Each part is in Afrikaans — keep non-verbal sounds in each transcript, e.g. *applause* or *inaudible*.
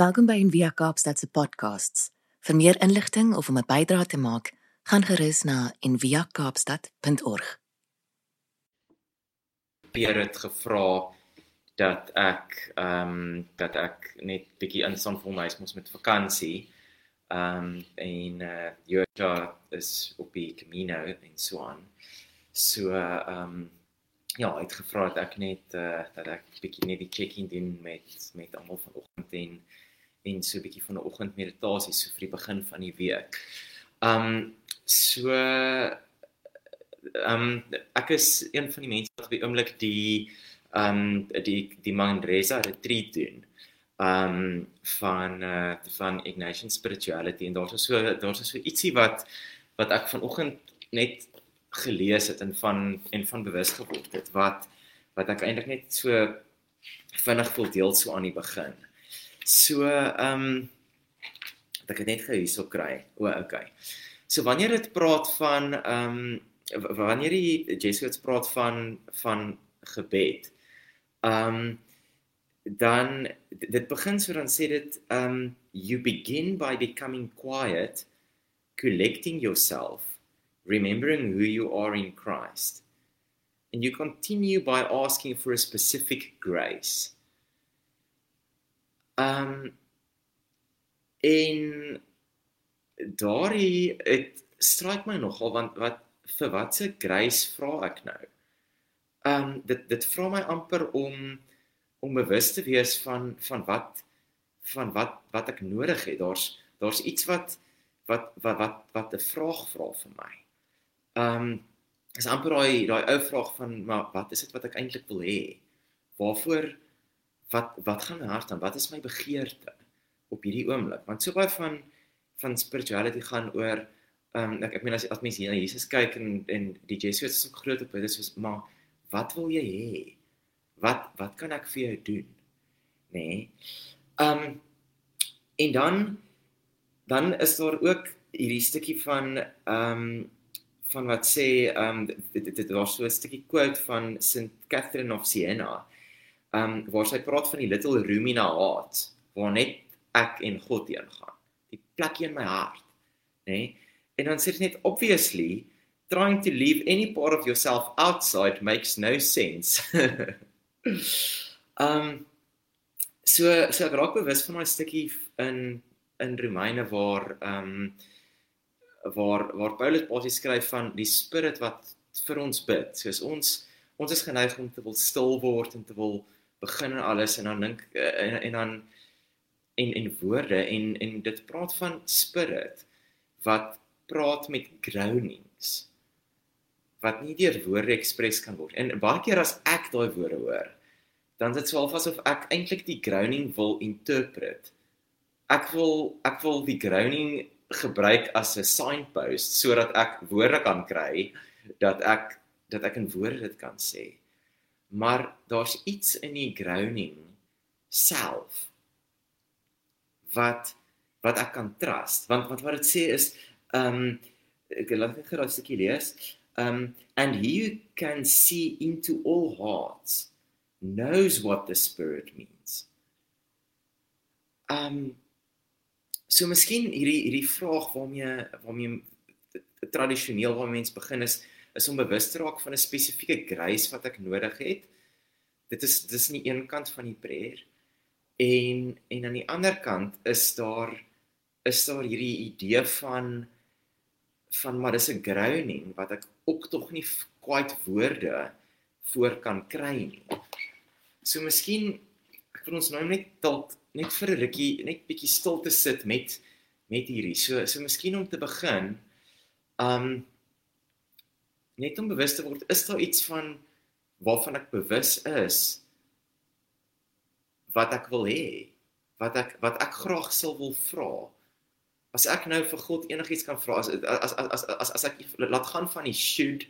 Welkom by Envia Kaapstad se podcasts. Vir meer inligting of om 'n bydrae te maak, gaan gerus na enviakaapstad.org. Pierre het gevra dat ek ehm um, dat ek net bietjie instaan vir my huis met vakansie. Ehm um, en eh uh, Jota is op die Camino en so aan. So ehm um, ja, hy het gevra dat ek net eh uh, dat ek bietjie net die check-in doen met met almal vanoggend en en so 'n bietjie van 'n oggendmeditasie so vir die begin van die week. Um so um ek is een van die mense wat op die oomblik die um die die Mandresa retreat doen. Um van uh van Ignatian spirituality en daar's so daar's so ietsie wat wat ek vanoggend net gelees het en van en van bewus geword het wat wat ek eintlik net so vinnig wil deel so aan die begin. So ehm um, ek net gou hierso kry. O, okay. So wanneer dit praat van ehm um, wanneer die Jesuits praat van van gebed. Ehm um, dan dit begin so dan sê dit ehm um, you begin by becoming quiet, collecting yourself, remembering who you are in Christ. And you continue by asking for a specific grace. Ehm um, en daardie dit stryk my nogal want wat vir watse grace vra ek nou? Ehm um, dit dit vra my amper om om bewus te wees van van wat van wat wat ek nodig het. Daar's daar's iets wat wat wat wat wat 'n vraag vra vir my. Ehm um, is amper daai daai ou vraag van maar wat is dit wat ek eintlik wil hê? Waarvoor wat wat gaan my hart aan? Wat is my begeerte op hierdie oomblik? Want so baie van van spirituality gaan oor ehm um, ek ek meen as as mense na Jesus kyk en en die Jesuits is so groot op dit soos maar wat wil jy hê? Wat wat kan ek vir jou doen? Nê? Nee. Ehm um, en dan dan is daar ook hierdie stukkie van ehm um, van wat sê ehm um, dit dit was so 'n stukkie quote van St Catherine of Siena um waar sy praat van die little room in haar hart waar net ek en God heen gaan. Die plekjie in my hart, nê? Nee? En dan sê dit net obviously trying to leave any part of yourself outside makes no sense. um *laughs* so so ek raak bewus van daai stukkie in in Romeine waar um waar waar Paulus basies skryf van die spirit wat vir ons bid. Soos ons ons is geneig om te wil stil word en te wil begin en alles en dan dink eh, en, en dan en en woorde en en dit praat van spirit wat praat met groanings wat nie deur woorde ekspres kan word. En baie keer as ek daai woorde hoor, dan dit swaalf asof ek eintlik die groaning wil interpret. Ek wil ek wil die groaning gebruik as 'n signpost sodat ek woorde kan kry dat ek dat ek in woorde dit kan sê maar daar's iets in die grounding self wat wat ek kan trust. Want wat wat dit sê is um ek laat net gou 'n stukkie lees um and he who can see into all hearts knows what the spirit means. Um so miskien hierdie hierdie vraag waarmee waarmee tradisioneel waar mense begin is is om bewus te raak van 'n spesifieke grace wat ek nodig het. Dit is dis nie een kant van die prayer en en aan die ander kant is daar is daar hierdie idee van van maar dis 'n grounding wat ek ook tog nie quite woorde voor kan kry nie. So miskien ek wil ons nou net dalk net vir 'n rukkie net bietjie stil te sit met met hierdie. So so miskien om te begin, um net om bewus te word, is daar iets van waarvan ek bewus is wat ek wil hê, wat ek wat ek graag sou wil vra. As ek nou vir God enigiets kan vra, as as as as as ek laat gaan van die should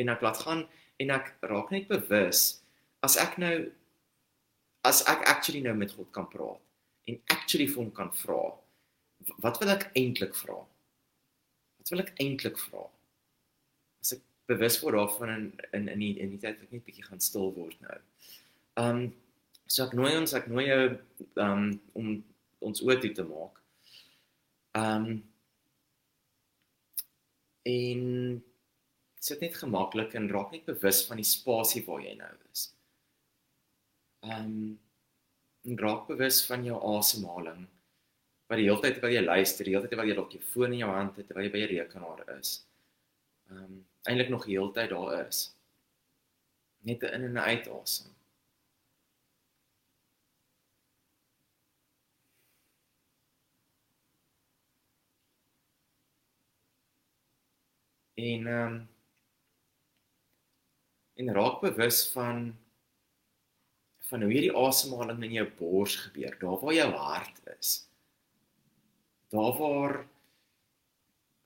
en ek laat gaan en ek raak net bewus as ek nou as ek actually nou met God kan praat en actually vir hom kan vra, wat wil ek eintlik vra? Wat wil ek eintlik vra? Bewus word daarvan in in in die in die tyd wat net bietjie gaan stil word nou. Um so ek nooi ons ek nooi jou um om ons oë toe te maak. Ehm um, en sit net gemaklik en raak net bewus van die spasie waar jy nou is. Ehm um, raak bewus van jou asemhaling. Wat die hele tyd terwyl jy luister, die hele tyd terwyl jy dalk jou foon in jou hand het, terwyl jy by jou rekenaar is. Ehm um, eintlik nog die hele tyd daar is. Net 'n in en 'n uit asem. En ehm um, en raak bewus van van hoe hierdie asemhaling in jou bors gebeur, daar waar jou hart is. Daar waar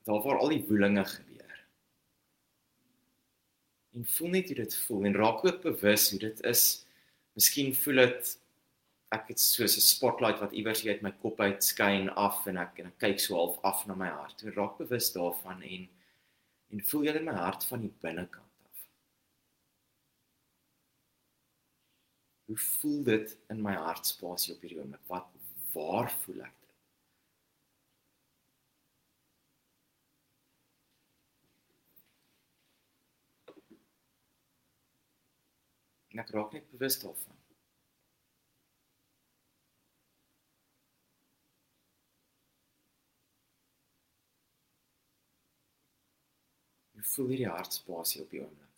daar waar al die woelinge gebeur. En voel net hoe dit voel en raak ook bewus hoe dit is. Miskien voel dit ek het soos 'n spotlight wat iewers hier uit my kop uit skyn af en ek en ek kyk so half af na my hart. Ek raak bewus daarvan en en voel in my hart van die binnekant. Hoe voel dit in my hartspasie op hierdie oomblik? Wat waar voel ek dit? En ek raak net bewus daarvan. Hoe voel hierdie hartspasie op die oomblik?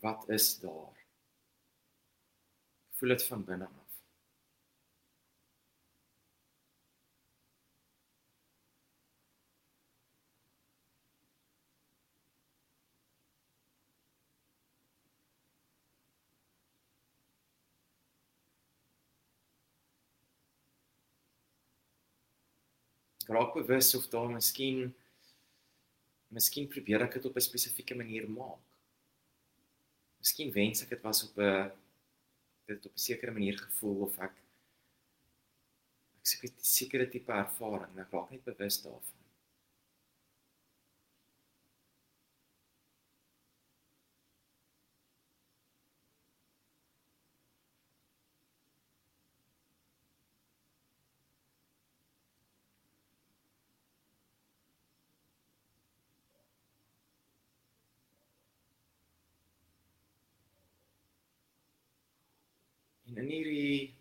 wat is daar? Voel dit van binne af. Raak bewus of daar miskien miskien probeer ek dit op 'n spesifieke manier maak. Miskien wens ek dit was op 'n dit op 'n sekere manier gevoel of ek ek seker 'n sekere tipe ervaring en ek raak net bewus daarvan. en in hierdie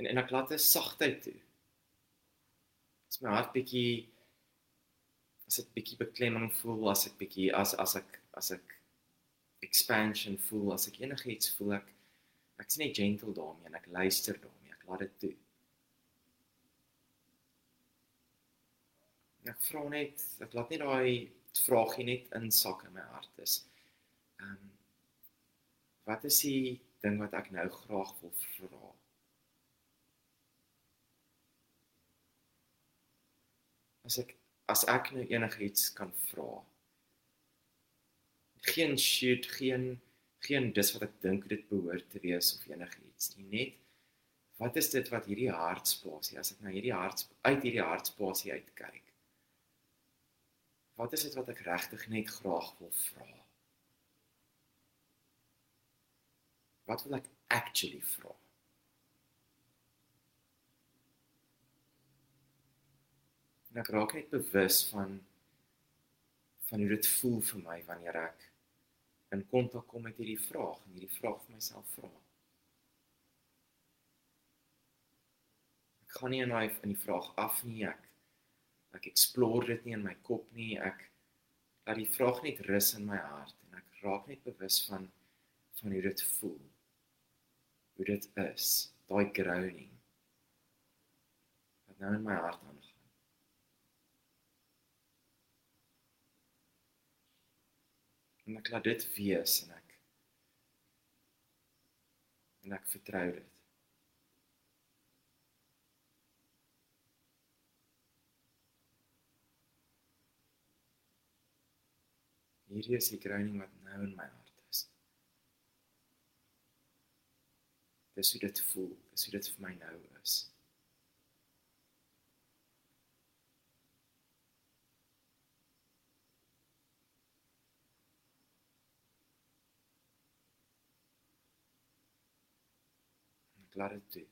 en en ek laat 'n sagtheid toe. As my hart bietjie as dit bietjie beklemming voel, as ek bietjie as as ek as ek expansion voel, as ek enigiets voel ek ek's net gentle daarmee en ek luister daarmee. Ek laat dit toe. Ek vra net, ek laat net daai vraagie net insak in my hart is. Ehm um, wat is die ding wat ek nou graag wil vra. As ek as ek nou enigiets kan vra. Geen shoot, geen geen dis wat ek dink dit behoort te wees of enigiets nie. Net wat is dit wat hierdie hartspasie as ek na hierdie hart uit hierdie hartspasie uitkyk? Wat is dit wat ek regtig net graag wil vra? Wat wil ek actually vra? En ek raak net bewus van van hoe dit voel vir my wanneer ek in kontak kom met hierdie vraag en hierdie vraag vir myself vra. Ek gaan nie in daai in die vraag af nie ek ek explore dit nie in my kop nie ek laat die vraag net rus in my hart en ek raak net bewus van van hoe dit voel hoe dit is, daai grounding wat nou in my hart aangaan. En ek laat dit wees en ek en ek vertrou dit. Hierdie is die grounding wat nou in my hart Dis hoe dit voel, dis hoe dit vir my nou is. En ek laat dit toe.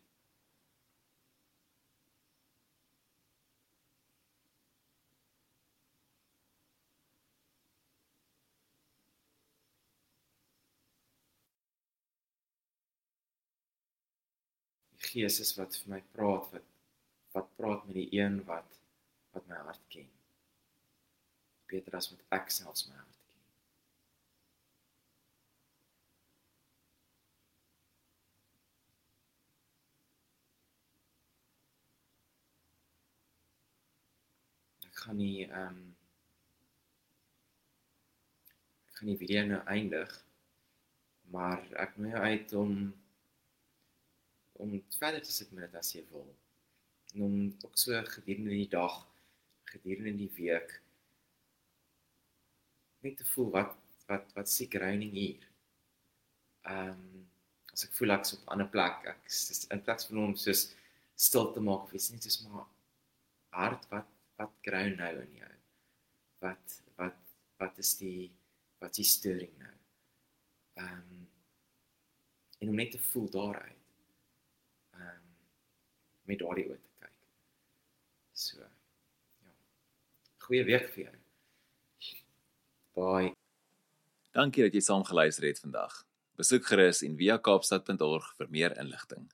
Gees is wat vir my praat, wat wat praat met die een wat wat my hart ken. Beter as wat ek selfs my hart ken. Ek gaan nie ehm um, ek gaan die video nou eindig, maar ek nooi jou uit om om verder te sit met dit as jy wil. En om ook so gedurende die dag, gedurende die week net te voel wat wat wat siek reining hier. Ehm um, as ek voel ek's op 'n ander plek, ek is in plaas van om soos stil te maak of iets net soos maar hart wat wat grou nou in jou. Wat wat wat is die wat is die storing nou? Ehm um, en om net te voel daaruit. Met daardie oë te kyk. So. Ja. Goeie week vir jou. Bye. Dankie dat jy saam geluister het vandag. Besoek gerus en via kaapstad.org vir meer inligting.